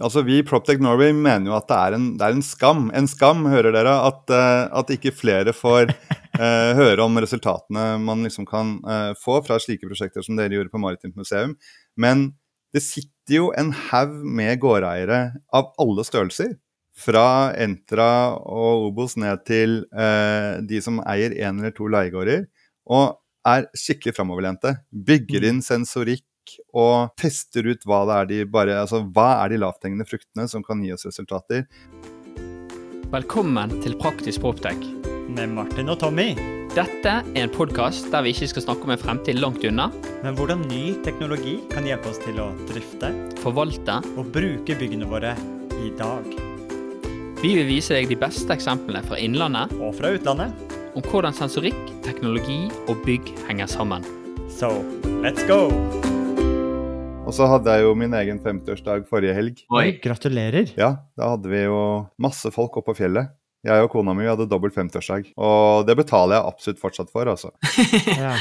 Altså, Vi i Proptech Norway mener jo at det er en, det er en skam, en skam, hører dere, at, uh, at ikke flere får uh, høre om resultatene man liksom kan uh, få fra slike prosjekter som dere gjorde på Maritimt museum. Men det sitter jo en haug med gårdeiere av alle størrelser. Fra Entra og Obos ned til de som eier én eller to leiegårder. Og er skikkelig framoverlente. Bygger inn sensorikk og tester ut hva det er de bare Altså hva er de lavthengende fruktene som kan gi oss resultater. Velkommen til Praktisk Proptech. Med Martin og Tommy. Dette er en podkast der vi ikke skal snakke om en fremtid langt unna. Men hvordan ny teknologi kan hjelpe oss til å drifte, forvalte og bruke byggene våre i dag. Vi vil vise deg de beste eksemplene fra innlandet og fra utlandet. Om hvordan sensorikk, teknologi og bygg henger sammen. So, let's go! Og så hadde jeg jo min egen 50-årsdag forrige helg. Oi, Gratulerer. Ja, da hadde vi jo masse folk oppe på fjellet. Jeg og kona mi hadde dobbelt 50-årsdag. Og det betaler jeg absolutt fortsatt for, altså. ja.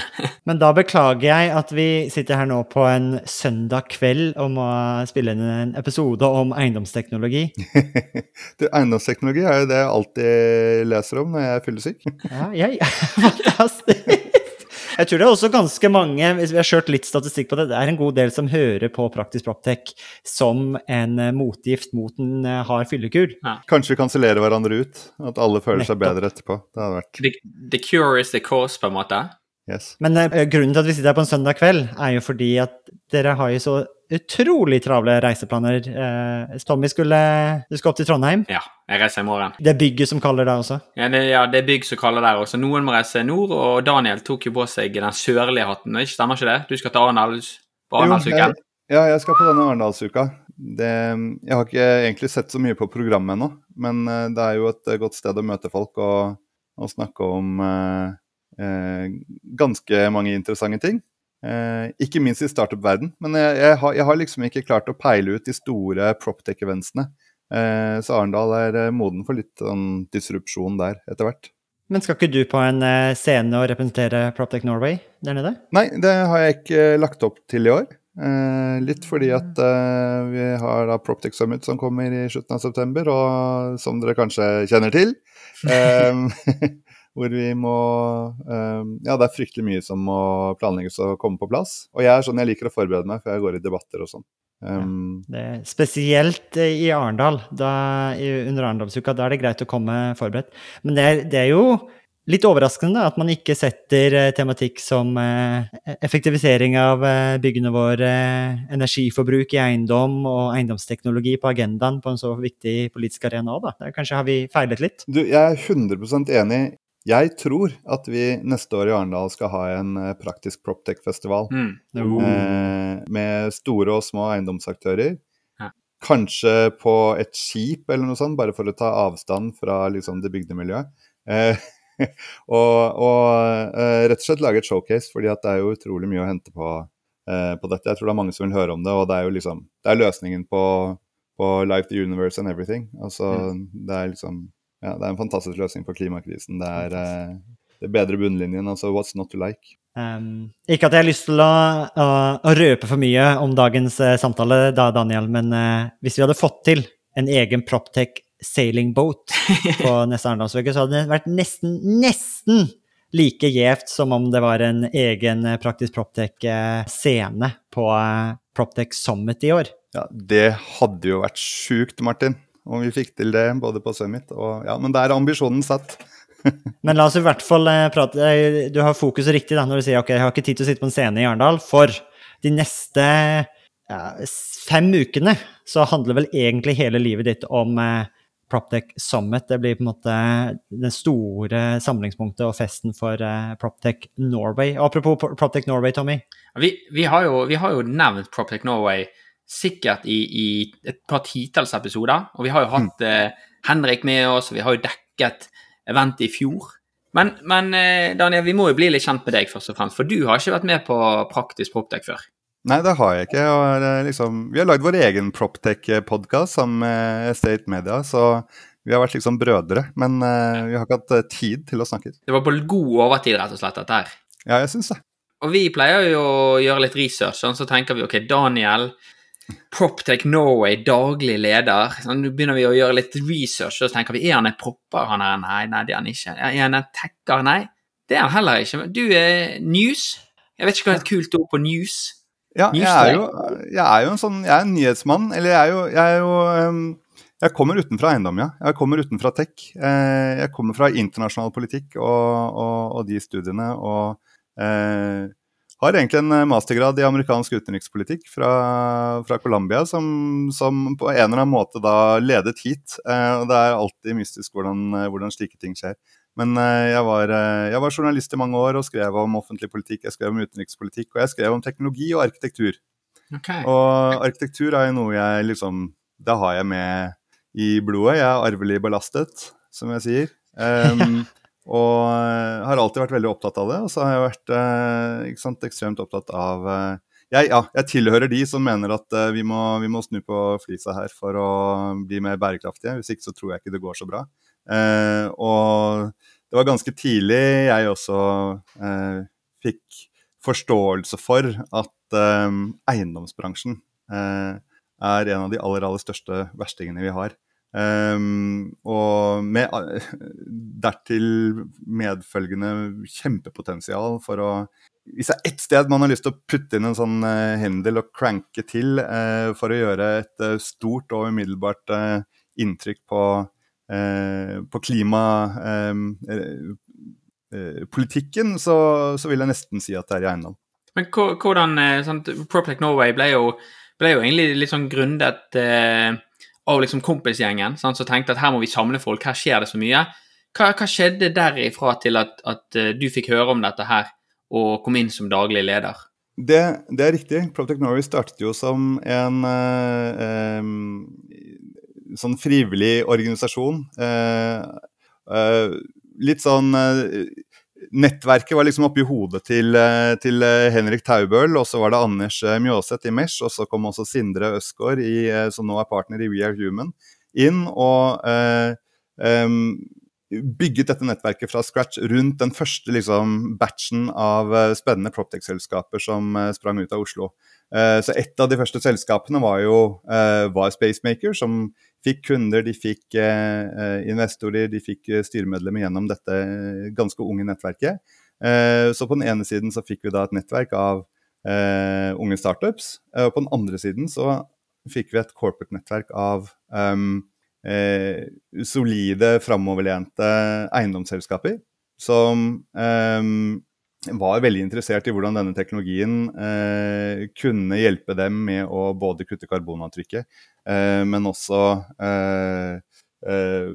Men da beklager jeg at vi sitter her nå på en søndag kveld og må spille inn en episode om eiendomsteknologi. du, eiendomsteknologi er jo det jeg alltid leser om når jeg er fyllesyk. ja, jeg, fantastisk. Jeg tror det er også ganske mange, hvis vi har kjørt litt statistikk på det, det er en god del som hører på Praktisk Proptech som en eh, motgift mot en eh, hard fyllekur. Ja. Kanskje vi kansellerer hverandre ut? At alle føler Nettopp. seg bedre etterpå. Det hadde vært the, the cure is the cause, på en måte? Yes. Men uh, grunnen til at vi sitter her på en søndag kveld, er jo fordi at dere har jo så utrolig travle reiseplaner. Eh, Tommy skulle Du skal opp til Trondheim? Ja, jeg reiser i morgen. Det er bygget som kaller der også? Ja, det, ja, det er bygg som kaller der også. Noen må reise nord, og Daniel tok jo på seg den sørlige hatten. Ikke Stemmer ikke det? Du skal til Arendals på Arendalsuken? Ja, jeg skal på denne Arendalsuka. jeg har ikke egentlig sett så mye på programmet ennå, men uh, det er jo et godt sted å møte folk og, og snakke om uh, ganske mange interessante ting. Eh, ikke minst i startup-verden. Men jeg, jeg, har, jeg, har, liksom ikke klart å peile ut de store proptech-eventsene. Eh, så Arendal er eh, moden for litt sånn disrupsjon der etter hvert. Men skal ikke du på en eh, scene og representere Proptech Norway der nede? Nei, det har jeg ikke lagt opp til i år. Eh, litt fordi at eh, vi har da Proptech Summit som kommer i slutten av september, og som dere kanskje kjenner til. hvor vi må um, Ja, det er fryktelig mye som må planlegges og komme på plass. Og jeg er sånn jeg liker å forberede meg før jeg går i debatter og sånn. Um, ja, spesielt eh, i Arendal. under Arendalsuka, da er det greit å komme forberedt. Men det er, det er jo litt overraskende at man ikke setter uh, tematikk som uh, effektivisering av byggene våre, energiforbruk i eiendom og eiendomsteknologi på agendaen på en så viktig politisk arena òg, da. Kanskje har vi feilet litt? Du, jeg er 100 enig. Jeg tror at vi neste år i Arendal skal ha en eh, praktisk proptech-festival. Mm. Eh, med store og små eiendomsaktører. Ja. Kanskje på et skip eller noe sånt, bare for å ta avstand fra liksom, det bygdemiljøet. Eh, og, og eh, rett og slett lage et showcase, fordi det er jo utrolig mye å hente på, eh, på, dette. Jeg tror det er mange som vil høre om det, og det er jo liksom Det er løsningen på, på Life, the Universe and Everything. Altså, mm. det er liksom ja, det er en fantastisk løsning på klimakrisen. Det er det er bedre bunnlinjen. Altså what's not to like? Um, ikke at jeg har lyst til å, å, å røpe for mye om dagens uh, samtale, da, Daniel, men uh, hvis vi hadde fått til en egen Proptech sailing boat på neste Arendalsuke, så hadde det vært nesten, nesten like gjevt som om det var en egen uh, Praktisk Proptech-scene på Proptech Summit i år. Ja, det hadde jo vært sjukt, Martin om vi fikk til det både på Summit og Ja, men der er ambisjonen satt. men la oss i hvert fall eh, prate eh, Du har fokuset riktig da, når du sier ok, jeg har ikke tid til å sitte på en scene i Arendal, for de neste ja, fem ukene så handler vel egentlig hele livet ditt om eh, Proptech Summit. Det blir på en måte det store samlingspunktet og festen for eh, Proptech Norway. Apropos Proptech Norway, Tommy. Vi, vi, har jo, vi, har jo, nevnt Proptech Norway sikkert i, i et par titalls episoder. Og vi har jo hatt mm. eh, Henrik med oss, og vi har jo dekket eventet i fjor. Men, men eh, Daniel, vi må jo bli litt kjent med deg, først og fremst. For du har ikke vært med på Praktisk Proptech før? Nei, det har jeg ikke. Og, liksom, vi har lagd vår egen Proptech-podkast sammen med State Media, så vi har vært liksom brødre. Men uh, vi har ikke hatt uh, tid til å snakke. Det var på god overtid, rett og slett, dette her? Ja, jeg syns det. Og vi pleier jo å gjøre litt research, sånn, så tenker vi ok, Daniel Proptech Norway, daglig leder. Sånn, nå begynner vi å gjøre litt research, og så tenker vi er han en propper, han er, Nei, nei, det er han ikke. Er han en tekker? Nei, det er han heller ikke. Du er news. Jeg vet ikke hva er et kult ord på news. Ja, jeg er, jo, jeg er jo en sånn Jeg er en nyhetsmann. Eller jeg er jo, jeg er jo um, Jeg kommer utenfra eiendom, ja. Jeg kommer utenfra tech. Eh, jeg kommer fra internasjonal politikk og, og, og de studiene. og eh, har egentlig en eh, mastergrad i amerikansk utenrikspolitikk fra, fra Colombia, som, som, på en eller annen måte da ledet hit. Eh, og det er alltid mystisk hvordan, eh, hvordan slike ting skjer. Men jeg var, jeg, var, journalist i mange år og skrev om offentlig politikk, jeg skrev om utenrikspolitikk, og jeg skrev om teknologi og arkitektur. Okay. Og arkitektur er jo noe jeg liksom Det har jeg med i blodet. Jeg er arvelig belastet, som jeg sier. Um, Og uh, har alltid vært veldig opptatt av det. Og så har jeg vært uh, sant, ekstremt opptatt av uh, jeg, ja, jeg, tilhører de som mener at vi må, vi, må, snu på flisa her for å bli mer bærekraftige. Hvis ikke så tror jeg ikke det går så bra. og det var ganske tidlig jeg også fikk forståelse for at eiendomsbransjen er en av de aller, aller største verstingene vi har. Um, og med dertil medfølgende kjempepotensial for å Hvis det er ett sted man har lyst til å putte inn en sånn uh, hendel og cranke til uh, for å gjøre et uh, stort og umiddelbart inntrykk på, på klimapolitikken, så, så, vil jeg nesten si at det er i eiendom. Men hvordan sånn, Proptech Norway ble jo, ble jo egentlig litt sånn grundet eh av liksom kompisgjengen sant, som tenkte at her må vi samle folk, her skjer det så mye. Hva, hva skjedde derifra til at, at uh, du fikk høre om dette her og kom inn som daglig leder? Det, det er riktig. Protect Norway startet jo som en eh, sånn frivillig organisasjon. Uh, litt sånn nettverket var liksom oppi hodet til, eh, til eh, Henrik Taubøl, og så var det Anders eh, Mjåseth i Mesh, og så kom også Sindre Østgaard, som nå er partner i We Are Human, inn og eh, eh, bygget dette nettverket fra scratch rundt den første liksom, batchen av spennende Proptech-selskaper som sprang ut av Oslo. Eh, så et av de første selskapene var jo var Spacemaker, som fikk kunder, de fikk eh, eh, investorer, de fikk eh, styremedlemmer gjennom dette ganske unge nettverket. Eh, så på den ene siden så fikk vi da et nettverk av eh, unge startups, og på den andre siden så fikk vi et corporate nettverk av um, solide, framoverlente eiendomsselskaper som um, var veldig interessert i hvordan denne teknologien eh, kunne hjelpe dem med å både kutte karbonavtrykket, eh, men også eh, eh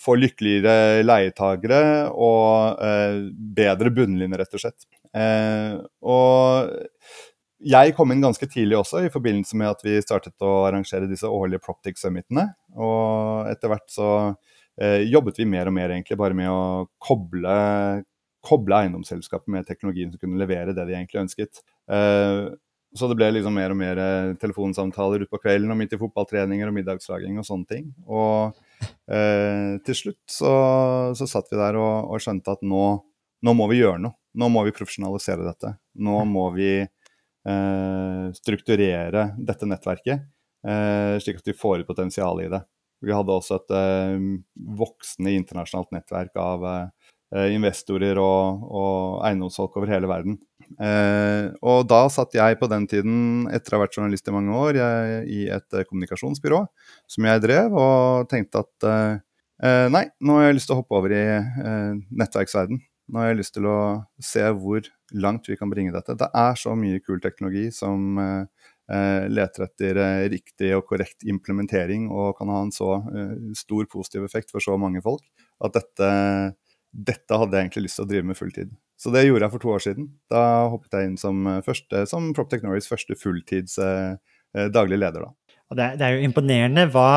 få lykkeligere leietagere og eh, bedre bunnlinje, rett og slett. Eh, og jeg kom inn ganske tidlig også, i forbindelse med at vi startet å arrangere disse årlige Proptic Summitene. Og etter hvert så jobbet vi mer og mer egentlig bare med å koble koble eiendomsselskapet med teknologien som kunne levere det de egentlig ønsket. Uh, så det ble liksom mer og mer eh, telefonsamtaler utpå kvelden og midt i fotballtreninger og middagslaging og sånne ting. Og eh, til slutt så, så, satt vi der og, og skjønte at nå, nå, må vi gjøre noe. Nå må vi profesjonalisere dette. Nå må vi eh, strukturere dette nettverket, slik at vi får ut potensialet i det. Vi hadde også et voksende internasjonalt nettverk av Eh, investorer og, og, eiendomsfolk over hele verden. Eh, og da satt jeg på den tiden, etter å ha vært journalist i mange år, jeg, i et eh, kommunikasjonsbyrå som jeg drev, og tenkte at eh, eh, nei, nå har jeg lyst til å hoppe over i eh, nettverksverden. Nå har jeg lyst til å se hvor langt vi kan bringe dette. Det er så mye kul teknologi som leter etter riktig og korrekt implementering og kan ha en så stor positiv effekt for så mange folk at dette dette hadde jeg egentlig lyst til å drive med fulltid. Så det gjorde jeg for to år siden. Da hoppet jeg inn som, eh, første, som Proptech Norways første fulltids eh, eh, daglig leder. Da. Det, det, er jo imponerende hva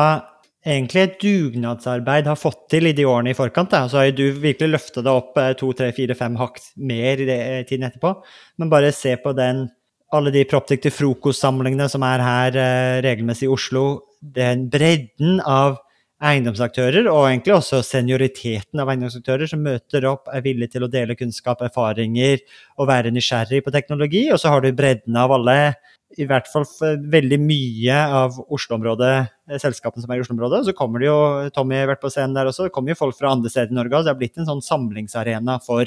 egentlig et dugnadsarbeid har fått til i de årene i forkant. Da. Så har du virkelig løfta det opp eh, to, tre, fire, fem hakk mer i det, tiden etterpå. Men bare se på den, alle de Proptech til frokostsamlingene som er her eh, regelmessig i Oslo. Den bredden av eiendomsaktører, og egentlig også senioriteten av eiendomsaktører som møter opp, er villige til å dele kunnskap, erfaringer og være nysgjerrig på teknologi. Og så har du bredden av alle i hvert fall veldig mye av Oslo-området, eh, selskapene som er i Oslo-området. Så kommer det jo, Tommy har vært på scenen der også, det kommer jo folk fra andre steder i Norge. Så det har blitt en sånn samlingsarena for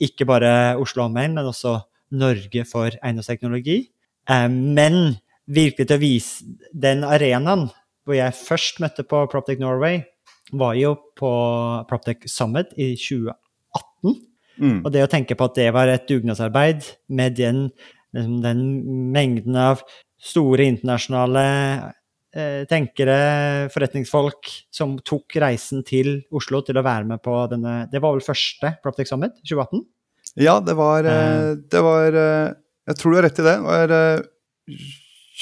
ikke bare Oslo omegn, men også Norge for eiendomsteknologi. Eh, men virkelig til å vise den arenaen hvor jeg først møtte på Proptech Norway, var jo på Proptech Summit i 2018. Mm. Og det å tenke på at det var et dugnadsarbeid med den liksom den mengden av store internasjonale eh, tenkere, forretningsfolk, som tok reisen til Oslo til å være med på denne Det var vel første Proptech Summit 2018? Ja, det var, eh, det var eh, Jeg tror du har rett i det. Det var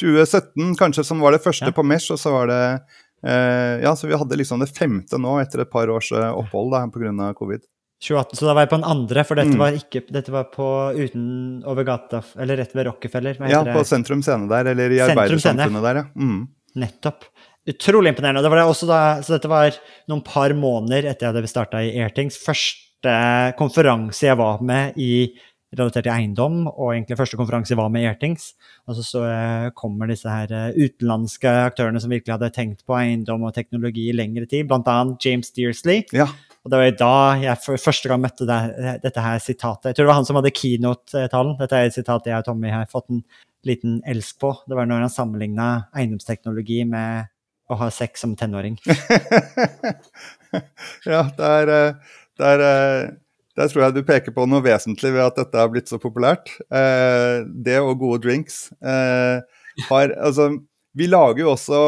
2017 eh, kanskje som var det første ja. på Mesh, og så var det Ja, så vi hadde liksom det femte nå etter et par års opphold da, pga. covid. 2018, så da var jeg på den andre, for dette, mm. var, ikke, dette var på uten over gata, eller rett ved Rockefeller. Ja, på Sentrum Scene der, eller i Arbeidersamfunnet der, ja. Mm. Nettopp. Utrolig imponerende. Det var det også da, så dette var noen par måneder etter jeg hadde starta i Airtings. Første konferanse jeg var med i relatert til eiendom, og egentlig første konferanse var med Airthings. Og så, så kommer disse her eh, utenlandske aktørene som virkelig hadde tenkt på eiendom og teknologi i lengre tid, bl.a. James Dearsley. Ja. Og det var da jeg for første gang møtte det, dette her sitatet. Jeg tror det var han som hadde keynote-talen. Dette er et sitat jeg og Tommy har fått en liten elsk på. Det var når han sammenligna eiendomsteknologi med å ha sex som tenåring. ja, det der, der, tror jeg du peker på noe vesentlig ved at dette har blitt så populært. Eh, det og gode drinks. Eh, har, altså, vi lager jo også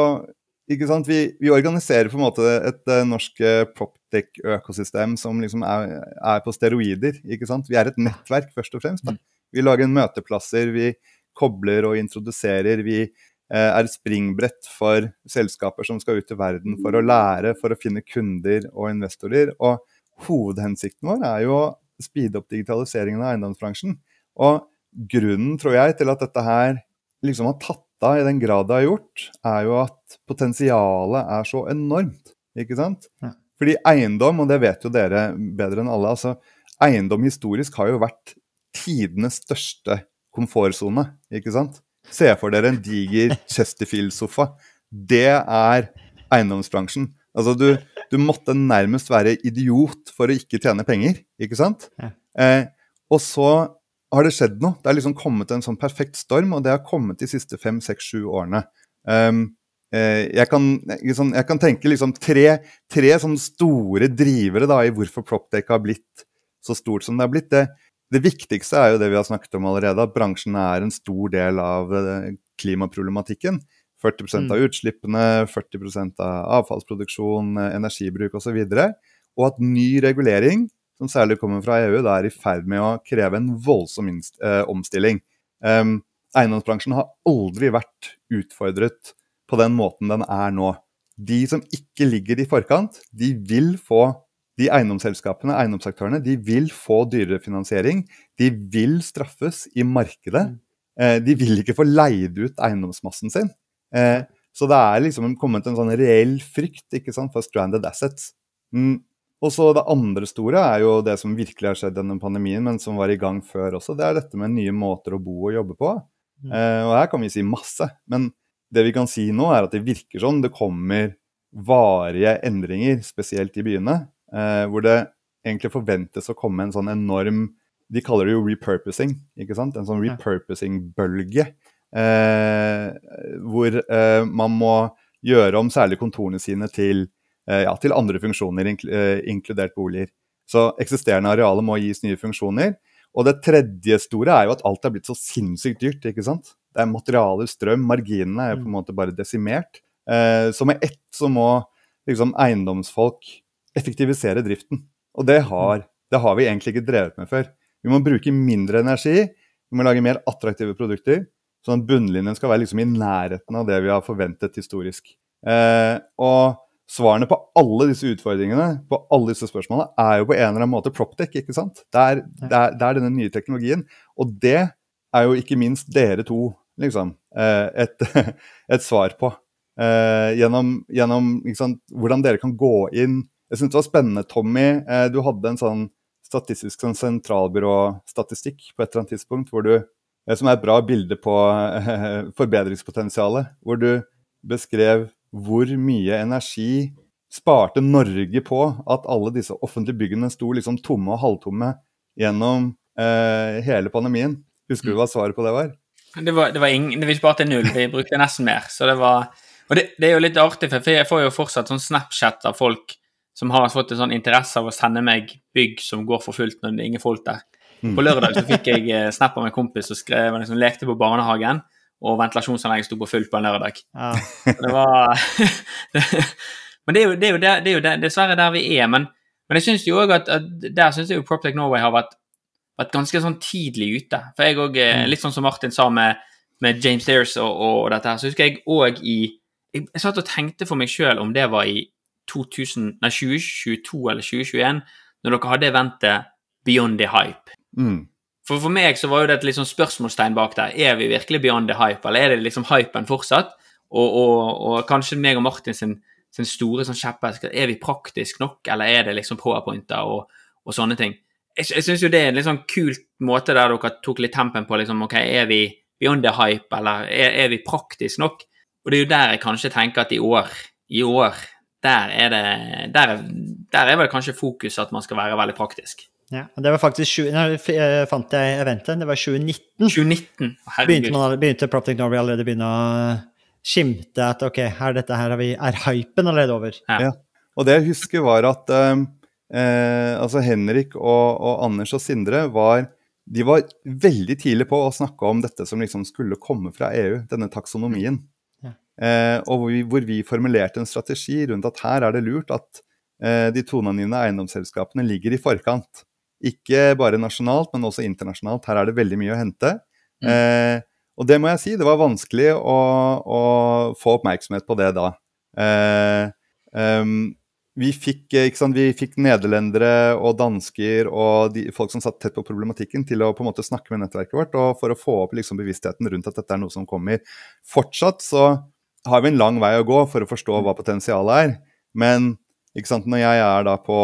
ikke sant? Vi, vi, organiserer på en måte et uh, norsk uh, proptech-økosystem som liksom er, er, på steroider. ikke sant? Vi er et nettverk, først og fremst. Da. Mm. Vi lager møteplasser, vi kobler og introduserer. Vi uh, er et springbrett for selskaper som skal ut i verden for å lære, for å finne kunder og investorer. Og hovedhensikten vår er jo å speede opp digitaliseringen av eiendomsbransjen. Og grunnen, tror jeg, til at dette her liksom har tatt av i den grad det har gjort, er jo at potensialet er så enormt. Ikke sant? Ja. Fordi eiendom, og det vet jo dere bedre enn alle, altså eiendom historisk har jo vært tidenes største komfortsone. Ikke sant? Se for dere en diger Chesterfield-sofa. Det er eiendomsbransjen. Altså, du, du, måtte nærmest være idiot for å ikke tjene penger, ikke sant? Ja. Eh, og så har det skjedd noe. Det har liksom kommet en sånn perfekt storm, og det har kommet de siste fem, seks, sju årene. Um, eh, jeg, kan, liksom, jeg, kan, tenke liksom tre, tre store drivere da, i hvorfor PropTech har blitt så stort som det har blitt. Det, det, viktigste er jo det vi har snakket om allerede, at bransjen er en stor del av uh, klimaproblematikken. 40 mm. av utslippene, 40 av avfallsproduksjon, energibruk osv. Og, så og at ny regulering som særlig kommer fra EU, da er i ferd med å kreve en voldsom eh, omstilling. Um, eiendomsbransjen har aldri vært utfordret på den måten den er nå. De som ikke ligger i forkant, de vil få de eiendomsselskapene, eiendomsaktørene, de vil få dyrere finansiering. De vil straffes i markedet. Mm. Eh, de vil ikke få leid ut eiendomsmassen sin. Eh, så det er liksom kommet en sånn reell frykt ikke sant, for stranded assets. Mm. Og så Det andre store er jo det som virkelig har skjedd gjennom pandemien, men som var i gang før også. Det er dette med nye måter å bo og jobbe på. Mm. Eh, og Her kan vi si masse, men det vi kan si nå, er at det virker sånn det kommer varige endringer, spesielt i byene, eh, hvor det egentlig forventes å komme en sånn enorm De kaller det jo repurposing. ikke sant? En sånn repurposing-bølge. Eh, hvor eh, man må gjøre om særlig kontorene sine til Eh, ja, til andre funksjoner, inkludert boliger. Så eksisterende arealer må gis nye funksjoner. Og det tredje store er jo at alt er blitt så sinnssykt dyrt. ikke sant? Det er materialer, strøm, marginene er jo på en mm. måte bare desimert. Eh, så med ett så må liksom eiendomsfolk effektivisere driften. Og det har, det har vi egentlig ikke drevet med før. Vi må bruke mindre energi, vi må lage mer attraktive produkter. Sånn bunnlinjen skal være liksom i nærheten av det vi har forventet historisk. Eh, og svarene på alle disse utfordringene, på alle disse spørsmålene, er jo på en eller annen måte Proptech. ikke sant? Det er, det, er, det er, denne nye teknologien. Og det er jo ikke minst dere to liksom, eh, et, et svar på. Eh, gjennom, gjennom sant, hvordan dere kan gå inn Jeg syns det var spennende, Tommy. Eh, du hadde en sånn statistisk sånn sentralbyråstatistikk på et eller annet tidspunkt hvor du som er et bra bilde på forbedringspotensialet. Hvor du beskrev hvor mye energi sparte Norge på at alle disse offentlige byggene sto liksom tomme og halvtomme gjennom eh, hele pandemien. Husker du hva svaret på det var? Det var, det var ingen, det vi sparte null. Vi brukte nesten mer. Så det var Og det, det er jo litt artig, for jeg får jo fortsatt sånn Snapchat av folk som har fått en sånn interesse av å sende meg bygg som går for fullt når det er ingen folk der. På lørdag så fikk jeg eh, snap av en kompis som skrev liksom, lekte på barnehagen, og ventilasjonsanlegget sto på fullt på en lørdag. Ja. Det var Men det er jo, det er jo, der, det er jo der, dessverre der vi er. Men, men jeg syns jo òg at, at, der syns jeg jo Proptech Norway har vært, vært, ganske sånn tidlig ute. For jeg òg, eh, mm. litt sånn som Martin sa med, med James Dears og, og, dette her, så husker jeg òg i jeg, jeg satt og tenkte for meg sjøl om det var i 2000, nei, 2022 eller 2021, når dere hadde eventet Beyond the Hype. Mm. For for meg så var jo det et litt sånn spørsmålstegn bak der. Er vi virkelig beyond the hype, eller er det liksom hypen fortsatt? Og, og, og kanskje meg og Martin sin, sin store sånn kjepphest Er vi praktisk nok, eller er det liksom powerpointer og, og sånne ting? Jeg, jeg syns jo det er en litt sånn kult måte der dere tok litt tempen på liksom, ok, er vi beyond the hype, eller er, er vi praktisk nok? Og det er jo der jeg kanskje tenker at i år, i år der er det der, der er vel kanskje fokuset at man skal være veldig praktisk. Ja, det var faktisk Nå fant jeg eventet. Det var 2019. 2019, Begynte, man, begynte Proptic Norway allerede begynne å skimte at ok, her, dette her er, vi, er hypen allerede over. Ja. ja. Og det jeg husker, var at eh, eh, altså Henrik og, og, Anders og Sindre var de var veldig tidlig på å snakke om dette som liksom skulle komme fra EU, denne taksonomien. Eh, og hvor vi, hvor vi, formulerte en strategi rundt at her er det lurt at eh, de toneangivende eiendomsselskapene ligger i forkant. Ikke bare nasjonalt, men også internasjonalt. Her er det veldig mye å hente. Mm. Eh, og det må jeg si, det var vanskelig å, å få oppmerksomhet på det da. Um, vi fikk, vi fikk, nederlendere og dansker og de, folk som satt tett på problematikken, til å på en måte snakke med nettverket vårt og for å få opp liksom, bevisstheten rundt at dette er noe som kommer. Fortsatt så har vi en lang vei å gå for å forstå hva potensialet er. Men når jeg er da på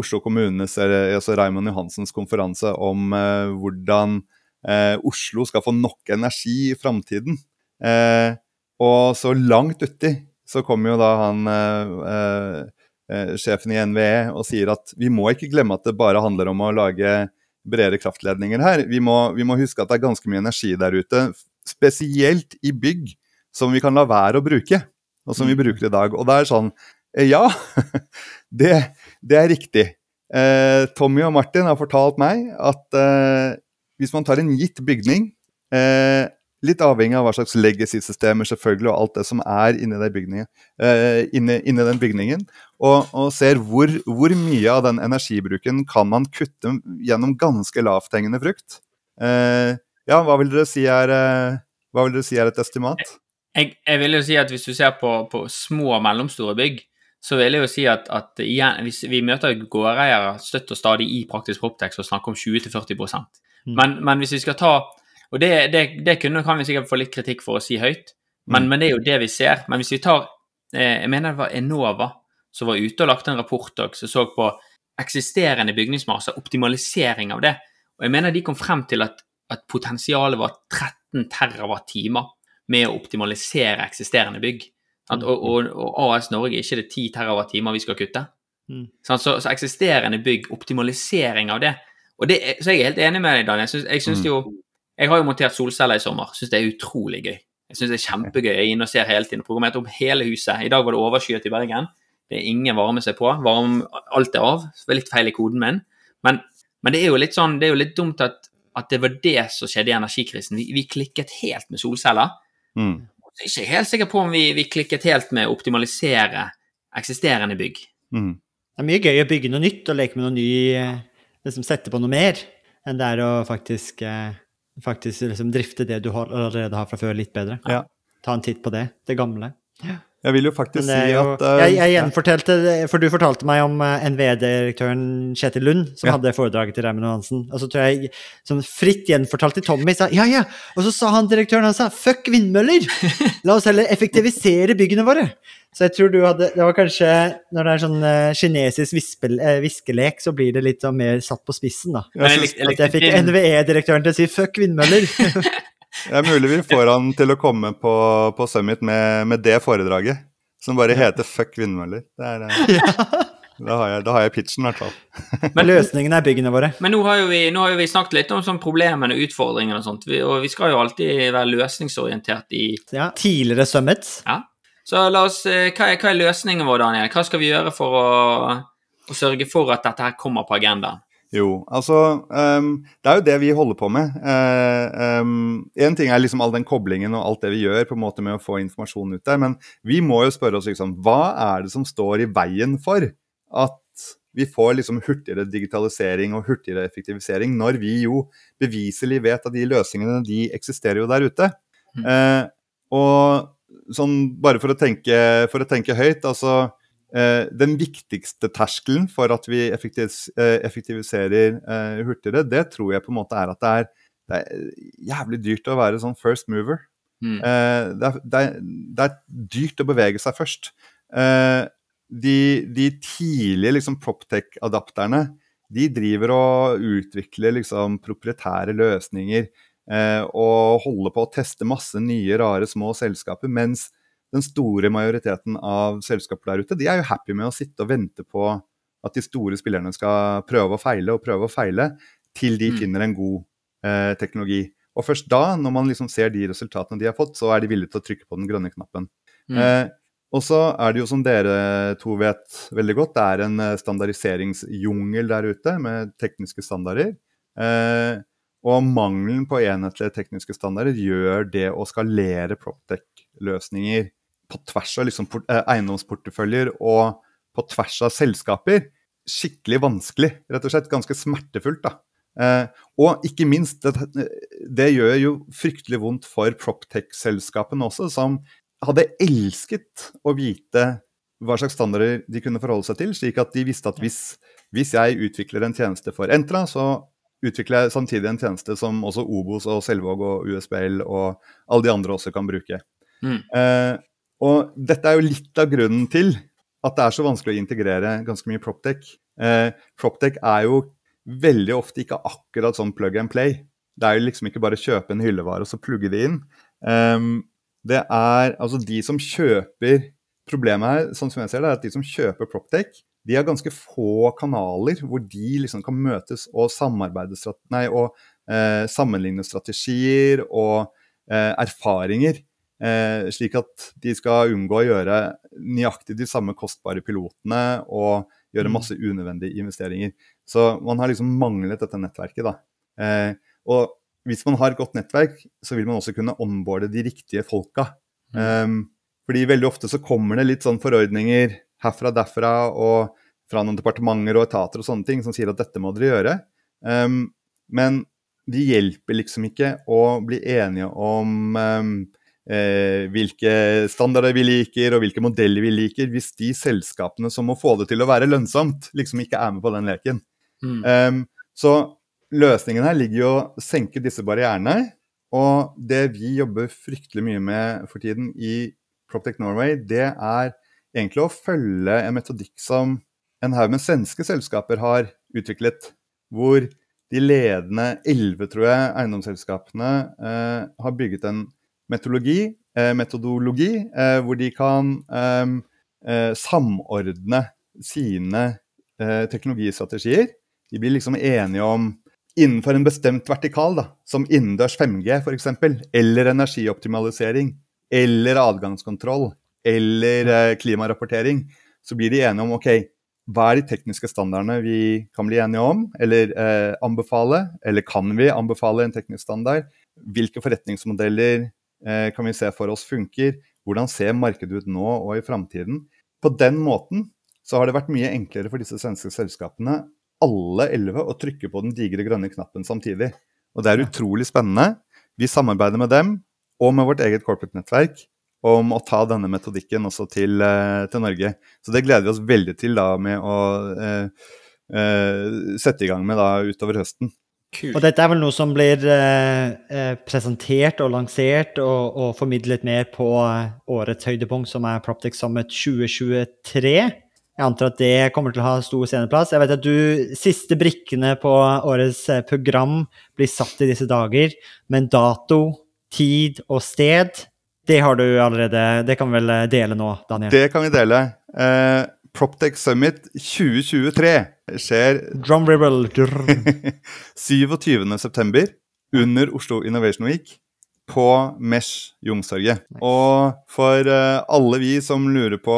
Oslo kommunes, altså Raymond Johansens konferanse om eh, hvordan eh, Oslo skal få nok energi i framtiden, eh, og så langt uti så kommer jo da han eh, eh, sjefen i NVE og sier at vi må ikke glemme at det bare handler om å lage bredere kraftledninger her. Vi må, vi må huske at det er ganske mye energi der ute, spesielt i bygg som vi kan la være å bruke, og som vi mm. bruker i dag. Og det er sånn eh, Ja, det, det er riktig. Eh, Tommy og Martin har fortalt meg at eh, hvis man tar en gitt bygning, eh, litt avhengig av hva slags legacy-systemer selvfølgelig og alt det som er inni, bygningen, eh, inni, inni den bygningen, og, og ser hvor, hvor, mye av den energibruken kan man kutte gjennom ganske lavthengende frukt. Eh, ja, hva vil dere si er, hva vil dere si er et estimat? Jeg, jeg, vil jo si at hvis du ser på, på små og mellomstore bygg, så vil jeg jo si at, at igjen, hvis vi møter gårdeiere støtt og stadig i praktisk proptex og snakker om 20-40 mm. men, men hvis vi skal ta Og det, det, det kunne, kan vi sikkert få litt kritikk for å si høyt, men, mm. men, det er jo det vi ser. Men hvis vi tar eh, Jeg mener det var Enova som var ute og lagde en rapport som så på eksisterende bygningsmasse, optimalisering av det. Og jeg mener de kom frem til at, at potensialet var 13 TWh med å optimalisere eksisterende bygg. Mm. Og, og, og, AS Norge ikke det 10 TWh vi skal kutte. Mm. Så, så, eksisterende bygg, optimalisering av det. Og det, så jeg er helt enig med deg, Daniel. Jeg, synes, jeg, synes mm. jo, jeg har jo montert solceller i sommer. Syns det er utrolig gøy. Jeg syns det er kjempegøy. Jeg er inne og ser hele tiden. Programmert opp hele huset. I dag var det overskyet i Bergen. Det er ingen varme seg på. Varm, alt er av. Det var litt feil i koden min. Men, men, det er jo litt sånn, det er jo litt dumt at, at det var det som skjedde i energikrisen. Vi, vi klikket helt med solceller. Mm. Er ikke helt sikker på om vi, vi, klikket helt med å optimalisere eksisterende bygg. Mm. Det er mye gøy å bygge noe nytt og leke med noe ny, liksom sette på noe mer, enn det er å faktisk, eh, faktisk liksom drifte det du allerede har fra før, litt bedre. Ja. Ta en titt på det, det gamle. Ja. Jeg vil jo faktisk si jo, at uh, jeg, jeg, gjenfortalte For du fortalte meg om uh, NVE-direktøren Kjetil Lund, som ja. hadde foredraget til Raymond Hansen. Og så tror jeg som fritt gjenfortalte Tommy sa ja, ja. Og så sa han direktøren han sa fuck vindmøller! La oss heller effektivisere byggene våre. Så jeg tror du hadde Det var kanskje Når det er sånn uh, kinesisk vispel, viskelek, så blir det litt sånn mer satt på spissen, da. Jeg synes, at jeg fikk NVE-direktøren til å si fuck vindmøller. Det er mulig vi får han til å komme på, på Summit med, med, det foredraget. Som bare heter 'Fuck vindmøller'. Er, eh, ja. da, har jeg, da, har jeg, pitchen, i hvert fall. men løsningen er byggene våre. Men nå har jo vi, har jo vi snakket litt om sånn problemene og utfordringene og sånt. Vi, og vi skal jo alltid være løsningsorientert i Ja, tidligere Summits. Ja. Så la oss, eh, hva er, hva er løsningen vår, Daniel? Hva skal vi gjøre for å, å sørge for at dette her kommer på agendaen? Jo, altså um, Det er jo det vi holder på med. Uh, um, en ting er liksom all den koblingen og alt det vi gjør på en måte med å få informasjon ut der, men vi må jo spørre oss liksom, hva er det som står i veien for at vi får liksom hurtigere digitalisering og hurtigere effektivisering, når vi jo beviselig vet at de løsningene de eksisterer jo der ute. Uh, og sånn bare for å tenke, for å tenke høyt, altså den viktigste terskelen for at vi eh, effektiviserer eh, hurtigere, det tror jeg på en måte er at det er, det er jævlig dyrt å være sånn first mover. Mm. Det er, det, er, det, er, dyrt å bevege seg først. De, de tidlige liksom, Proptech-adapterne de driver og utvikler liksom, proprietære løsninger og holder på å teste masse nye, rare små selskaper. mens den store majoriteten av selskaper der ute de er jo happy med å sitte og vente på at de store spillerne skal prøve å feile og prøve å feile, til de mm. finner en god eh, teknologi. Og først da, når man liksom ser de resultatene de har fått, så er de villige til å trykke på den grønne knappen. Mm. Eh, og så er det jo, som dere to vet veldig godt, det er en eh, standardiseringsjungel der ute med tekniske standarder. Eh, og mangelen på enhetlige tekniske standarder gjør det å skalere Proptech-løsninger på tvers av liksom eh, eiendomsporteføljer og på tvers av selskaper skikkelig vanskelig. Rett og slett ganske smertefullt. da. Eh, og ikke minst, det, det, gjør jo fryktelig vondt for Proptech-selskapene også, som hadde elsket å vite hva slags standarder de kunne forholde seg til, slik at de visste at hvis, hvis jeg utvikler en tjeneste for Entra, så utvikler jeg samtidig en tjeneste som også Obos og Selvåg og USBL og alle de andre også kan bruke. Mm. Eh, og dette er jo litt av grunnen til at det er så vanskelig å integrere ganske mye Proptech. Eh, Proptech er jo veldig ofte ikke akkurat sånn plug and play. Det er jo liksom ikke bare å kjøpe en hyllevare og så plugge det inn. Um, det er altså de som kjøper Problemet her, sånn som jeg ser det, er at de som kjøper Proptech, de har ganske få kanaler hvor de liksom kan møtes og samarbeide nei, og eh, sammenligne strategier og eh, erfaringer. Eh, slik at de skal unngå å gjøre nøyaktig de samme kostbare pilotene og gjøre mm. masse unødvendige investeringer. Så man har liksom manglet dette nettverket. da. Eh, og hvis man har et godt nettverk, så vil man også kunne omboarde de riktige folka. Mm. Um, fordi veldig ofte så kommer det litt sånn forordninger herfra derfra og fra noen departementer og etater og sånne ting som sier at dette må dere gjøre. Um, men de hjelper liksom ikke å bli enige om um, eh, hvilke standarder vi liker og hvilke modeller vi liker, hvis de selskapene som må få det til å være lønnsomt, liksom ikke er med på den leken. Mm. Um, så løsningen her ligger jo å senke disse barrierene. Og det vi jobber fryktelig mye med for tiden i Proptech Norway, det er egentlig å følge en metodikk som en haug med svenske selskaper har utviklet. Hvor de ledende elleve, tror jeg, eiendomsselskapene eh, har bygget en metodologi, eh, metodologi eh, hvor de kan eh, samordne sine teknologistrategier. De blir liksom enige om innenfor en bestemt vertikal, da, som innendørs 5G f.eks., eller energioptimalisering, eller adgangskontroll, eller klimarapportering, så blir de enige om ok, hva er de tekniske standardene vi kan bli enige om, eller eh, anbefale, eller kan vi anbefale en teknisk standard? Hvilke forretningsmodeller kan vi se for oss funker? Hvordan ser markedet ut nå og i framtiden? På den måten så har det vært mye enklere for disse svenske selskapene, alle elleve, å trykke på den digre grønne knappen samtidig. Og det er utrolig spennende. Vi samarbeider med dem og med vårt eget corporate-nettverk om å ta denne metodikken også til, uh, til Norge. Så det gleder vi oss veldig til da med å uh, sette i gang med da utover høsten. Kult. Og dette er vel noe som blir presentert og lansert og, og, formidlet mer på årets høydepunkt, som er Proptex Summit 2023? Jeg antar at det kommer til å ha stor sceneplass. Jeg vet at du, Siste brikkene på årets eh, program blir satt i disse dager, men dato, tid og sted, det har du allerede Det kan vi vel eh, dele nå, Daniel? Det kan vi dele. Eh, Proptech Summit 2023 skjer Drumrible. 27.9. under Oslo Innovation Week på Mesh Youngstorget. Og for uh, alle vi som lurer på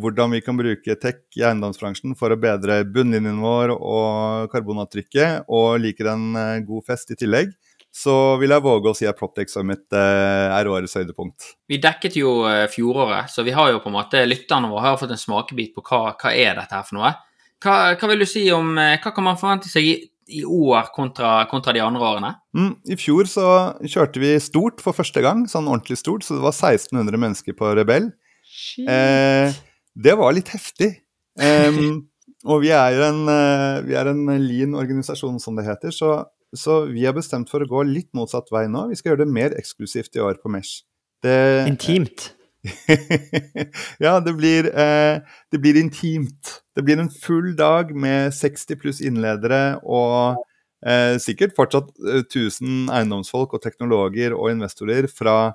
hvordan vi kan bruke tech i eiendomsbransjen for å bedre bunnlinjen vår og karbonavtrykket, og liker en uh, god fest i tillegg, så vil jeg våge å si at Proptex Summit mitt er årets høydepunkt. Vi dekket jo fjoråret, så vi har jo på en måte lytterne våre har fått en smakebit på hva, hva er dette her for noe. Hva, hva, vil du si om Hva kan man forvente seg i i år kontra, kontra de andre årene? Mm, I fjor så kjørte vi stort for første gang, sånn ordentlig stort, så det var 1600 mennesker på Rebell. Eh, det var litt heftig. Um, og vi er, en, uh, vi er en lean organisasjon, som det heter, så, så, vi har bestemt for å gå litt motsatt vei nå. Vi skal gjøre det mer eksklusivt i år på Mesh. Det, Intimt? ja, det blir, eh, det blir, intimt. Det blir en full dag med 60 pluss innledere og eh, sikkert fortsatt 1000 eh, eiendomsfolk og teknologer og investorer fra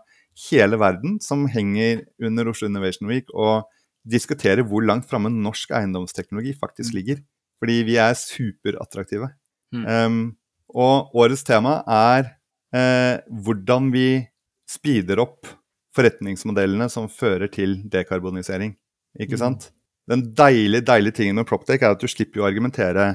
hele verden som henger under Oslo Innovation Week og diskuterer hvor langt framme norsk eiendomsteknologi faktisk ligger. Fordi vi er superattraktive. Mm. Um, og årets tema er eh, hvordan vi speeder opp forretningsmodellene som fører til dekarbonisering. Ikke mm. sant? Den deilige, deilige tingen med Proptech er at du slipper å argumentere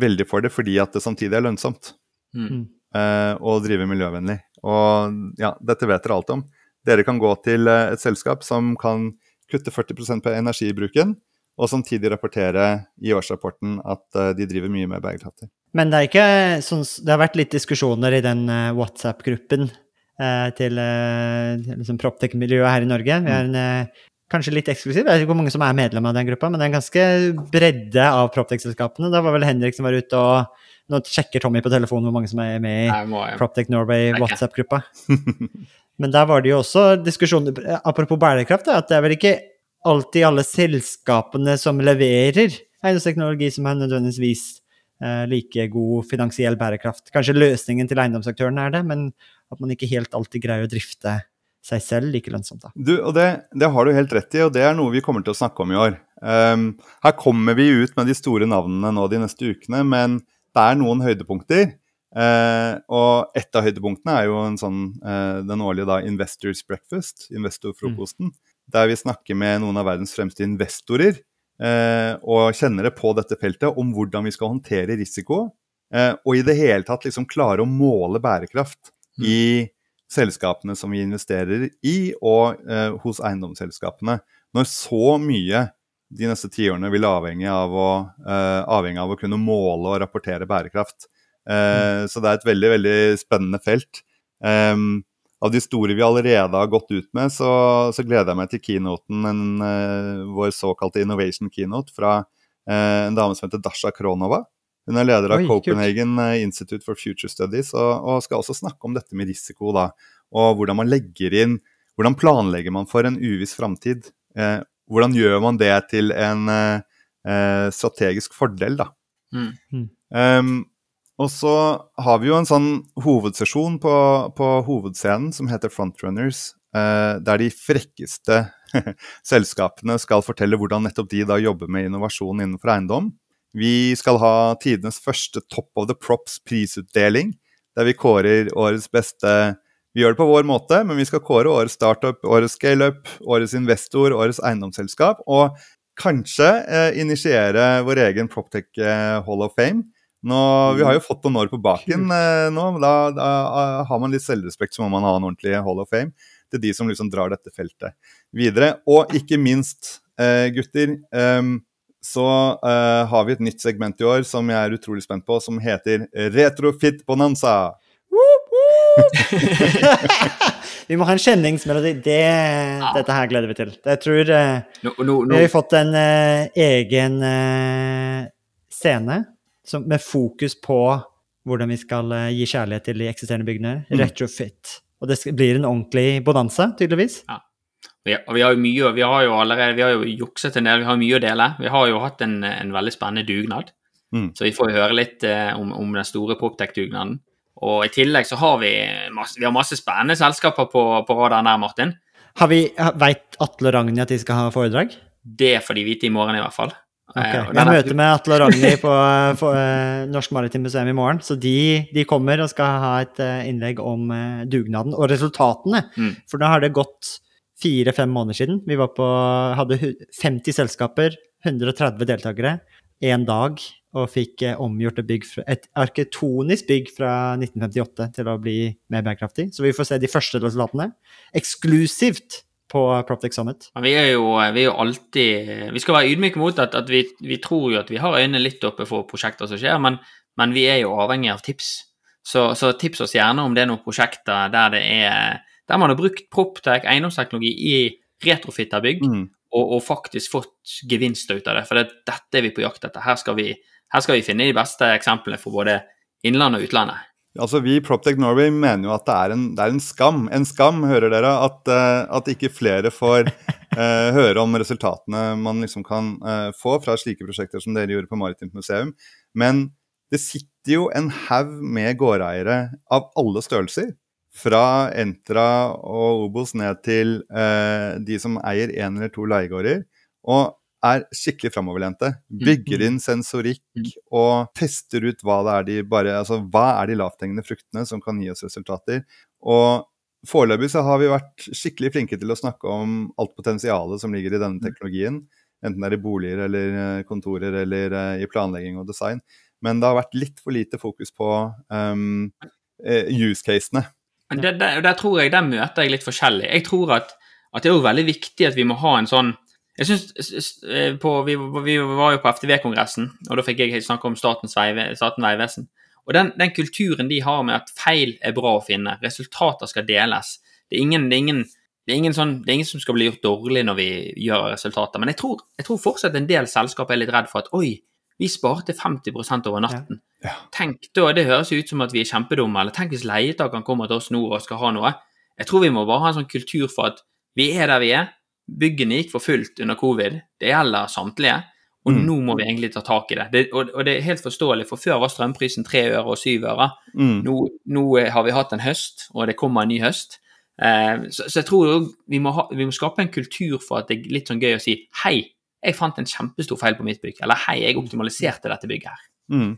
veldig for det fordi at det samtidig er lønnsomt mm. eh, å drive miljøvennlig. Og ja, dette vet dere alt om. Dere kan gå til uh, et selskap som kan kutte 40% på energibruken, og samtidig rapportere i årsrapporten at uh, de driver mye mer bærekraftig. Men det, er ikke sånn, det har vært litt diskusjoner i den WhatsApp-gruppen Eh, til eh, liksom Proptech-miljøet her i Norge. Vi er en, eh, kanskje litt eksklusiv. Jeg vet ikke hvor mange som er medlem av den gruppa, men det er en ganske bredde av Proptech-selskapene. Da var vel Henrik som var ute og Nå sjekker Tommy på telefonen hvor mange som er med i Proptech Norway WhatsApp-gruppa. Men der var det jo også diskusjoner Apropos bærekraft, at det er vel ikke alltid alle selskapene som leverer eiendomsteknologi som har nødvendigvis eh, like god finansiell bærekraft. Kanskje løsningen til eiendomsaktørene er det, men at man ikke helt alltid greier å drifte seg selv like lønnsomt. Da. Du, og det, det, har du helt rett i, og det er noe vi kommer til å snakke om i år. Um, her kommer vi ut med de store navnene nå de neste ukene, men det er noen høydepunkter. Uh, og et av høydepunktene er jo sånn, uh, den årlige da, Investors Breakfast, investorfrokosten, mm. der vi snakker med noen av verdens fremste investorer og kjennere på dette feltet om hvordan vi skal håndtere risiko, og i det hele tatt liksom klare å måle bærekraft mm. i selskapene som vi investerer i, og eh, hos eiendomsselskapene. Når så mye de neste tiårene vil avhenge av, å, eh, avhenge av å kunne måle og rapportere bærekraft. Eh, mm. Så det er et veldig, veldig spennende felt. Um, av de store vi allerede har gått ut med, så, så gleder jeg meg til keynoten, en, uh, vår såkalte innovation keynote fra uh, en dame som heter Dasha Kronova. Hun er leder av Oi, Copenhagen kult. Eh, Institute for Future Studies og, og, skal også snakke om dette med risiko. da, Og hvordan man legger inn Hvordan planlegger man for en uviss framtid? Eh, hvordan gjør man det til en eh, strategisk fordel, da? Mm. Um, og så har vi jo en sånn hovedsesjon på, på hovedscenen som heter Frontrunners, eh, der de frekkeste selskapene skal fortelle hvordan nettopp de da jobber med innovasjon innenfor eiendom. Vi skal ha tidenes første Top of the Props prisutdeling, der vi kårer årets beste Vi gjør det på vår måte, men vi skal kåre årets startup, årets scaleup, årets investor, årets eiendomsselskap, og kanskje eh, initiere vår egen Proptech eh, Hall of Fame. Nå, vi har jo fått noen år på baken eh, nå, da, da, har man litt selvrespekt, så må man ha en ordentlig Hall of Fame. Til de som liksom drar dette feltet videre. Og ikke minst, eh, gutter eh, så har vi et nytt segment i år som jeg er utrolig spent på, som heter Retrofit Bonanza. Woop, woop! vi må ha en kjenningsmelodi. Det, ja. Dette her gleder vi til. Jeg tror uh, no, no, no. Vi har fått en uh, egen uh, scene som, med fokus på hvordan vi skal gi kjærlighet til de eksisterende byggene. Mm. Retrofit. Og det blir en ordentlig bonanza, tydeligvis. Ja. Vi, vi, har jo mye, vi har jo allerede vi har jo jukset en del, vi har mye å dele. Vi har jo hatt en, en veldig spennende dugnad. Mm. Så vi får jo høre litt eh, om, om, den store Proptech-dugnaden. Og i tillegg så har vi masse, vi har masse spennende selskaper på, på radaren der, Martin. Har vi, Veit Atle og Ragnhild at de skal ha foredrag? Det får de vite i morgen, i hvert fall. Okay. Eh, jeg møter med Atle og Ragnhild på på uh, Norsk Maritimt Museum i morgen. Så de, de, kommer og skal ha et uh, innlegg om uh, dugnaden og resultatene. Mm. For da har det gått fire-fem måneder siden. Vi på, hadde 50 selskaper, 130 deltakere, én dag og fikk eh, omgjort et, bygg, et arketonisk bygg fra 1958 til å bli mer bærekraftig. Så vi får se de første resultatene eksklusivt på Proptic Summit. Vi er, jo, vi er jo, alltid Vi skal være ydmyke mot at, at vi, vi, tror jo at vi har øynene litt oppe for prosjekter som skjer, men, men vi er jo avhengig av tips. Så, så, tips oss gjerne om det er noen prosjekter der det er der man har brukt Proptech eiendomsteknologi i retrofitta bygg, mm. og, og, faktisk fått gevinster ut av det. For det, dette er vi på jakt etter. Her skal vi her skal vi finne de beste eksemplene for både innland og utlandet. Altså, Vi i Proptech Norway mener jo at det er en, det er en skam en skam, hører dere, at, uh, at ikke flere får uh, høre om resultatene man liksom kan uh, få fra slike prosjekter som dere gjorde på Maritimt museum. Men det sitter jo en haug med gårdeiere av alle størrelser. Fra Entra og Obos ned til de som eier én eller to leiegårder. Og er skikkelig framoverlente. Mm, Bygger mm. inn sensorikk mm. og tester ut hva det er de bare Altså hva er de lavthengende fruktene som kan gi oss resultater. Og foreløpig så har vi vært skikkelig flinke til å snakke om alt potensialet som ligger i denne teknologien. Enten det er i boliger eller eh, kontorer eller uh, i planlegging og design. Men det har vært litt for lite fokus på um, use-casene. Der, der, der, tror jeg der møter jeg litt forskjellig. Jeg tror at, at det er veldig viktig at vi må ha en sånn jeg synes, eh, på, vi, vi, var jo på FTV-kongressen, og da fikk jeg snakke om Statens vegvesen. Og den, den, kulturen de har med at feil er bra å finne, resultater skal deles Det er ingen, det er ingen, det er ingen, sånn, det er ingen som skal bli gjort dårlig når vi gjør resultater. Men jeg tror, jeg tror fortsatt en del selskap er litt redd for at oi, vi sparte 50% over natten. Ja. Ja. Tenk da, Det høres ut som at vi er kjempedumme. Eller tenk hvis leietakeren kommer til oss nå og skal ha noe. Jeg tror vi må bare ha en sånn kultur for at vi er der vi er. Byggene gikk for fullt under covid. Det gjelder samtlige. Og mm. nå må vi egentlig ta tak i det. det og, og, det er helt forståelig, for før var strømprisen tre øre og syv øre. Mm. Nå, nå, har vi hatt en høst, og det kommer en ny høst. Eh, så, så, jeg tror vi må, ha, vi må, skape en kultur for at det er litt sånn gøy å si hei, jeg fant en kjempestor feil på mitt bygg. Eller hei, jeg optimaliserte dette bygget her. Mm.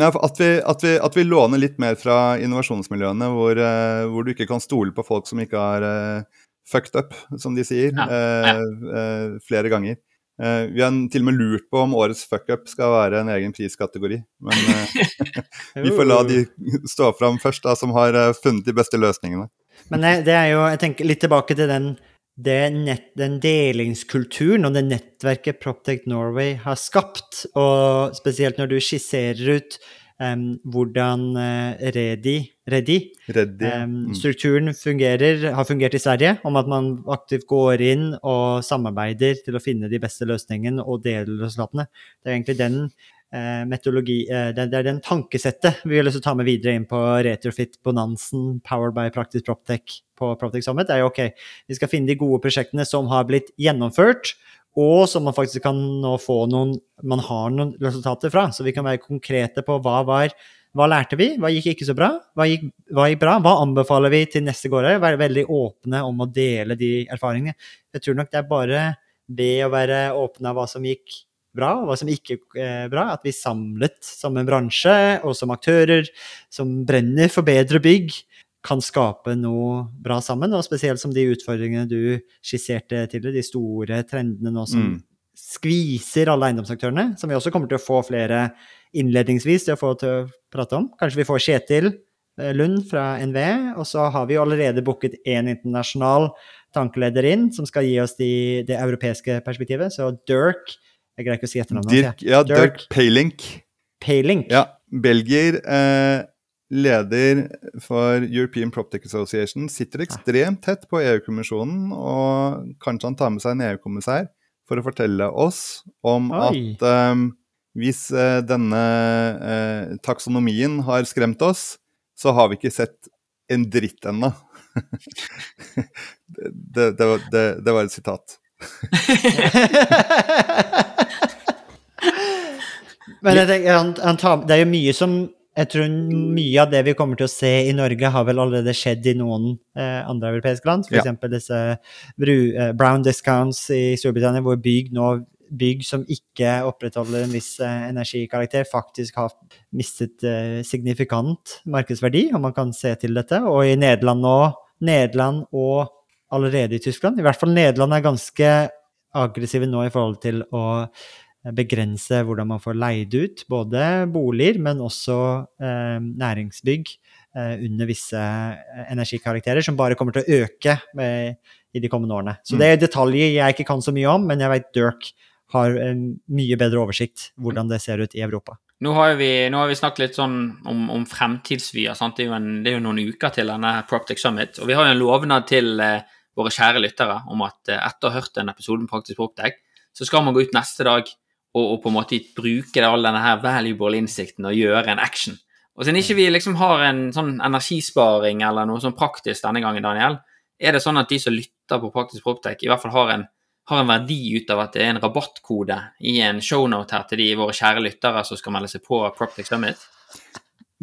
Nei, at, vi, at, vi, at, vi, låner litt mer fra innovasjonsmiljøene, hvor, uh, hvor, du ikke kan stole på folk som ikke har uh, fucked up, som de sier, ja. Eh, eh, flere ganger. Eh, vi har til og med lurt på om årets fuckup skal være en egen priskategori. Men vi får la de stå fram først, da, som har funnet de beste løsningene. Men det er jo, jeg tenker litt tilbake til den, nett, den delingskulturen og det nettverket Proptech Norway har skapt. Og spesielt når du skisserer ut um, hvordan uh, Redi, Redi, Reddi. Um, strukturen fungerer, har fungert i Sverige, om at man aktivt går inn og samarbeider til å finne de beste løsningene og deler resultatene. Det er egentlig den uh, metodologi, uh, det, det, er den tankesettet vi har lyst til å ta med videre inn på Retrofit Bonansen, powered by Practice Proptech på Proptech Summit. Det er jo ok, vi skal finne de gode prosjektene som har blitt gjennomført og som man faktisk kan nå få noen Man har noen resultater fra. Så vi kan være konkrete på hva var hva lærte vi, hva gikk ikke så bra, hva gikk, hva gikk bra, hva anbefaler vi til neste gårdeier? Være veldig åpne om å dele de erfaringene. Jeg tror nok det er bare ved å være åpne av hva som gikk bra, og hva som ikke eh, bra, at vi samlet som en bransje og som aktører som brenner for bedre bygg, kan skape noe bra sammen. Og spesielt som de utfordringene du skisserte tidligere, de store trendene nå som mm. skviser alle eiendomsaktørene, som vi også kommer til å få flere innledningsvis til å få til å prate om. Kanskje vi får Kjetil eh, Lund fra NVE, og så har vi allerede booket én internasjonal tankeleder inn, som skal gi oss de, det europeiske perspektivet. Så Dirk Jeg greier ikke å si etternavnet hans. Ja, Dirk, Dirk Paylink. Paylink. Ja, belgier. Eh leder for European Proptech Association, sitter ekstremt tett på EU-kommisjonen, og kanskje han tar med seg en EU-kommissær for å fortelle oss om Oi. at um, hvis uh, denne uh, taksonomien har skremt oss, så har vi ikke sett en dritt ennå. det, det, det, det var et sitat. Men jeg tenker, han, han tar, det er jo mye som jeg tror mye av det vi kommer til å se i Norge, har vel allerede skjedd i noen eh, andre europeiske land. F.eks. Ja. disse bru, eh, brown discounts i Storbritannia, hvor bygg nå bygg som ikke opprettholder en viss eh, energikarakter, faktisk har mistet eh, signifikant markedsverdi, om man kan se til dette. Og i Nederland nå, Nederland og allerede i Tyskland. I hvert fall Nederland er ganske aggressive nå i forhold til å begrense hvordan man får leid ut både boliger, men også eh, næringsbygg eh, under visse eh, energikarakterer, som bare kommer til å øke med, i de kommende årene. Så det er mm. detaljer jeg ikke kan så mye om, men jeg vet Dirk har en mye bedre oversikt hvordan det ser ut i Europa. Nå har vi, nå har vi snakket litt sånn om, om fremtidsvyer. Det det, er jo noen uker til denne Proptech Summit. Og vi har jo en lovnad til eh, våre kjære lyttere om at eh, etter å ha hørt en episode med Praktisk Proptech, så skal man gå ut neste dag og, og, på en måte bruke all denne her valuable innsikten og gjøre en action. Og Siden ikke vi liksom har en sånn energisparing eller noe sånn praktisk denne gangen, Daniel, er det sånn at de som lytter på Praktisk Proptech, i hvert fall har en, har en verdi ut av at det er en rabattkode i en shownote her til de våre kjære lyttere som skal melde seg på Proptech Summit?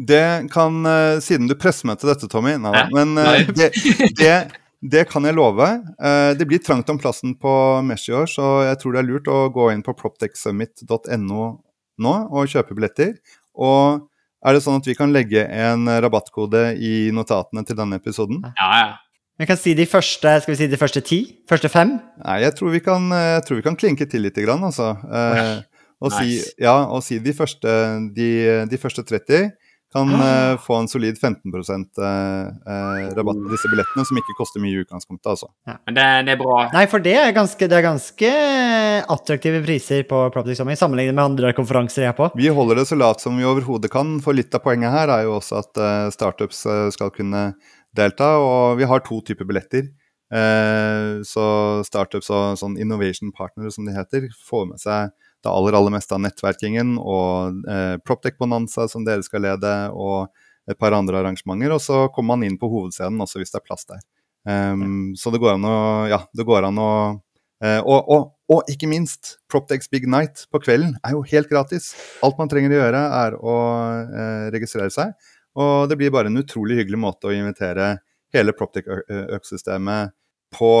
Det kan, uh, siden du presser meg til dette, Tommy nei, Men uh, det, det, det kan jeg love. Eh, det blir trangt om plassen på Mesh i år, så jeg tror det er lurt å gå inn på proptechsummit.no nå og kjøpe billetter. Og er det sånn at vi kan legge en rabattkode i notatene til denne episoden? Ja, ja. Vi kan si de første skal vi si de første ti? Første fem? Nei, jeg tror vi kan, tror vi kan klinke til litt, grann, altså. Eh, og, nice. si, ja, og si de første, de, de første 30 kan uh, få en solid 15 uh, uh, rabatt på disse billettene, som ikke koster mye i utgangspunktet. altså. Ja. Men det, det, er bra. Nei, for det er ganske, det er ganske attraktive priser på Property Summit sammenlignet med andre konferanser jeg er på. Vi holder det så lavt som vi overhodet kan, for litt av poenget her er jo også at uh, startups skal kunne delta. Og vi har to typer billetter. så startups og sånn innovation partnere, som de heter, får med seg det aller, aller meste av nettverkingen og eh, Proptech Bonanza som dere skal lede, og et par andre arrangementer. Og så kommer man inn på hovedscenen også hvis det er plass der. Um, så det går an å Ja, det går an å eh, og, og, og, ikke minst, Proptex Big Night på kvelden er jo helt gratis. Alt man trenger å gjøre, er å eh, registrere seg. Og det blir bare en utrolig hyggelig måte å invitere hele Proptech-økosystemet på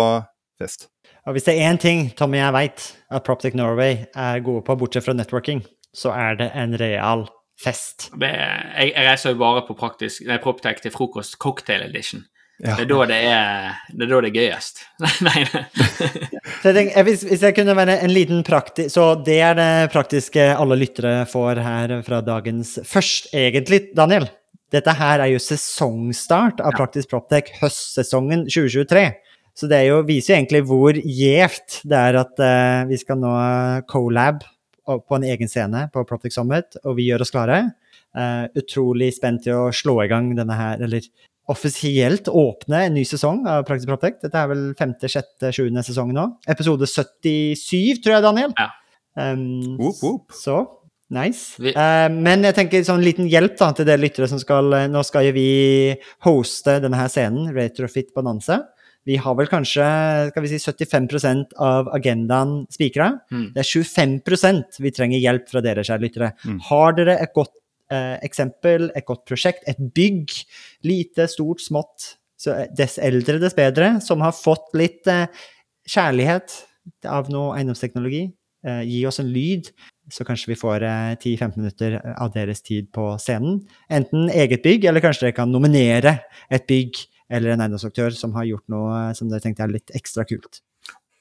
fest. Og hvis det er én ting Tommy jeg veit at Proptech Norway er gode på, bortsett fra networking, så er det en real fest. Jeg, jeg reiser jo bare på praktisk, nei, Proptech til frokost cocktail edition. Ja. Det, er da det, er, det er da det er gøyest. nei, så jeg tenker, hvis, hvis, jeg kunne være en liten praktisk Så det er det praktiske alle lyttere får her fra dagens Først, egentlig, Daniel. Dette her er jo sesongstart av Praktisk Proptech høstsesongen 2023. Så det jo, viser jo egentlig hvor gjevt det er at uh, vi skal nå colab på en egen scene på Proptic Summit, og vi gjør oss klare. Uh, utrolig spent til å slå i gang denne her, eller offisielt åpne en ny sesong av Praktisk Proptech. Dette er vel femte, sjette, sjuende sesong nå. Episode 77, tror jeg, Daniel. Ja. Um, whoop, whoop. Så nice. Vi... Uh, men jeg tenker sånn liten hjelp da, til dere lyttere som skal Nå skal jo vi hoste denne her scenen, Retrofit Bonanza. Vi har vel kanskje skal vi si, 75% av agendaen spikra. Mm. Det er 25% vi trenger hjelp fra dere, kjære lyttere. Mm. Har dere et godt eh, eksempel, et godt prosjekt, et bygg, lite, stort, smått, så dess eldre, dess bedre, som har fått litt eh, kjærlighet av noe eiendomsteknologi, eh, gi oss en lyd, så kanskje vi får 10-15 eh, minutter av deres tid på scenen. Enten eget bygg, eller kanskje dere kan nominere et bygg eller en eiendomsaktør som har gjort noe eh, som dere tenkte er litt ekstra kult.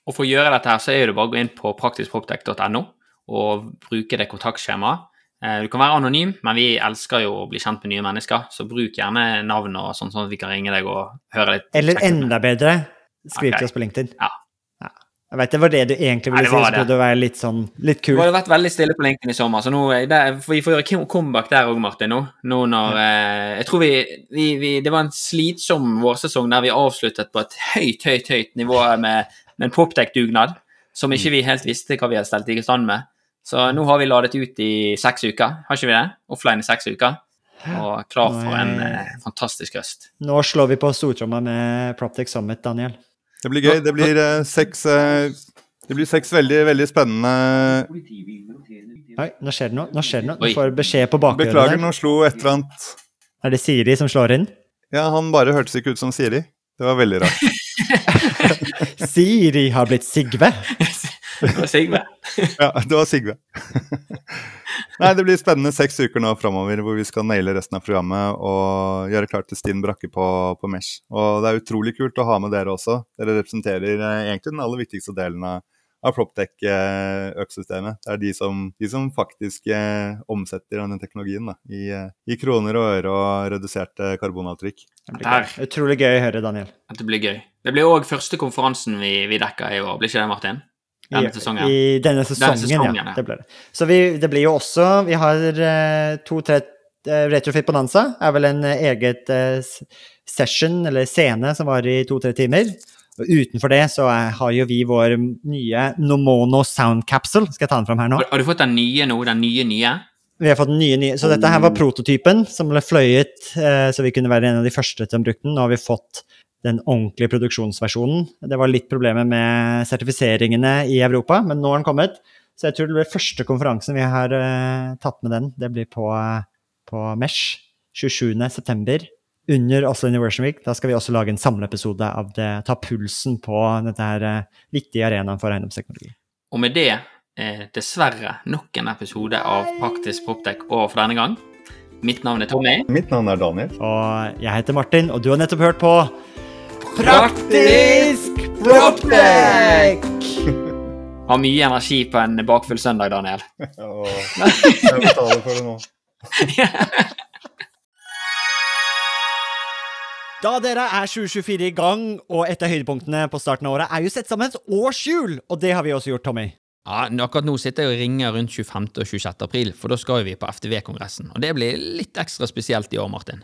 Og For å gjøre dette her, så er det bare å gå inn på praktiskproptech.no og bruke det kontaktskjemaet. Eh, du kan være anonym, men vi elsker jo å bli kjent med nye mennesker, så bruk gjerne navn og sånn, sånn at vi kan ringe deg og høre litt. Eller enda bedre, skriv okay. til oss på LinkedIn. Ja. Ja. Jeg vet det var det du egentlig ville si, så det var litt sånn litt kul. Det har vært veldig stille på linken i sommer, så nå, det, vi får gjøre comeback der òg, Martin. nå. nå når, ja. eh, jeg tror vi, vi, vi, Det var en slitsom vårsesong der vi avsluttet på et høyt, høyt, høyt nivå med, med en poptech-dugnad som ikke vi helt visste hva vi hadde stelt i stand med. Så nå har vi ladet ut i seks uker, har ikke vi det? Offline i seks uker. Og klar for en eh, fantastisk høst. Nå slår vi på stortromma med Proptech Summit, Daniel. Det blir gøy. Det blir uh, seks uh, Det blir seks veldig, veldig spennende Oi, nå skjer det noe. Nå skjer det noe. Du får beskjed på. Beklager, nå slo et eller annet Er det Siri som slår inn? Ja, han bare hørtes ikke ut som Siri. Det var veldig rart. Siri har blitt Sigve. Det var Sigve. ja, det var Sigve. Nei, det blir spennende seks uker nå framover hvor vi skal naile resten av programmet og gjøre klart til Stinn Brakke på, på Mesh. Og det er utrolig kult å ha med dere også. Dere representerer eh, egentlig den aller viktigste delen av, av Proptech-økosystemet. Det er de som, de som faktisk eh, omsetter denne teknologien da, i, i, kroner og øre og reduserte karbonavtrykk. Det er utrolig gøy å høre, Daniel. Det blir gøy. Det blir òg første konferansen vi, vi dekker i år, blir ikke det, Martin? Denne sesongen. I, i denne sesongen, denne sesongen ja. Det ble det. Så vi, det blir jo også Vi har uh, to-tre uh, Retrofit Bonanza er vel en uh, eget session, eller scene, som var i to-tre timer. Og utenfor det så er, har jo vi vår nye Nomono Sound Capsule. Skal jeg ta den fram her nå? Har, har du fått den nye nå? Den nye nye? Vi har fått den nye, nye. Så dette her var prototypen som ble fløyet, så vi kunne være en av de første til å bruke den. Nå har vi fått den ordentlige produksjonsversjonen. Det var litt problemer med sertifiseringene i Europa, men nå har den kommet. Så jeg tror det blir første konferansen vi har uh, tatt med den. Det blir på, på Mesh 27.9. Under Oslo Innovation Week. Da skal vi også lage en samleepisode av det, ta pulsen på dette her, uh, viktige arenaen for eiendomsteknologi. Og med det eh, dessverre nok en episode av Praktisk Proptech over for denne gang. Mitt navn er Tommy. Mitt navn er Daniel. Og jeg heter Martin, og du har nettopp hørt på Praktisk proptek! Har mye energi på en bakfull søndag, Daniel. jeg betaler for det nå. Da dere er 2024 i gang, og et av høydepunktene på starten av året er jo sett sammen et årshjul, og det har vi også gjort, Tommy. Ja, Akkurat nå sitter jeg og ringer rundt 25. og 26. april, for da skal vi på FTV-kongressen. Og det blir litt ekstra spesielt i år, Martin.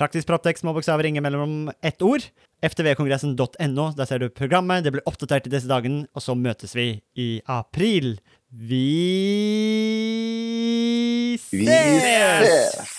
Praktisk Proptex må bokstaver, ringe mellom ett ord. ftvkongressen.no, der ser du programmet. Det blir oppdatert i disse dagene, og så møtes vi i april. Vi ses! Vi ses!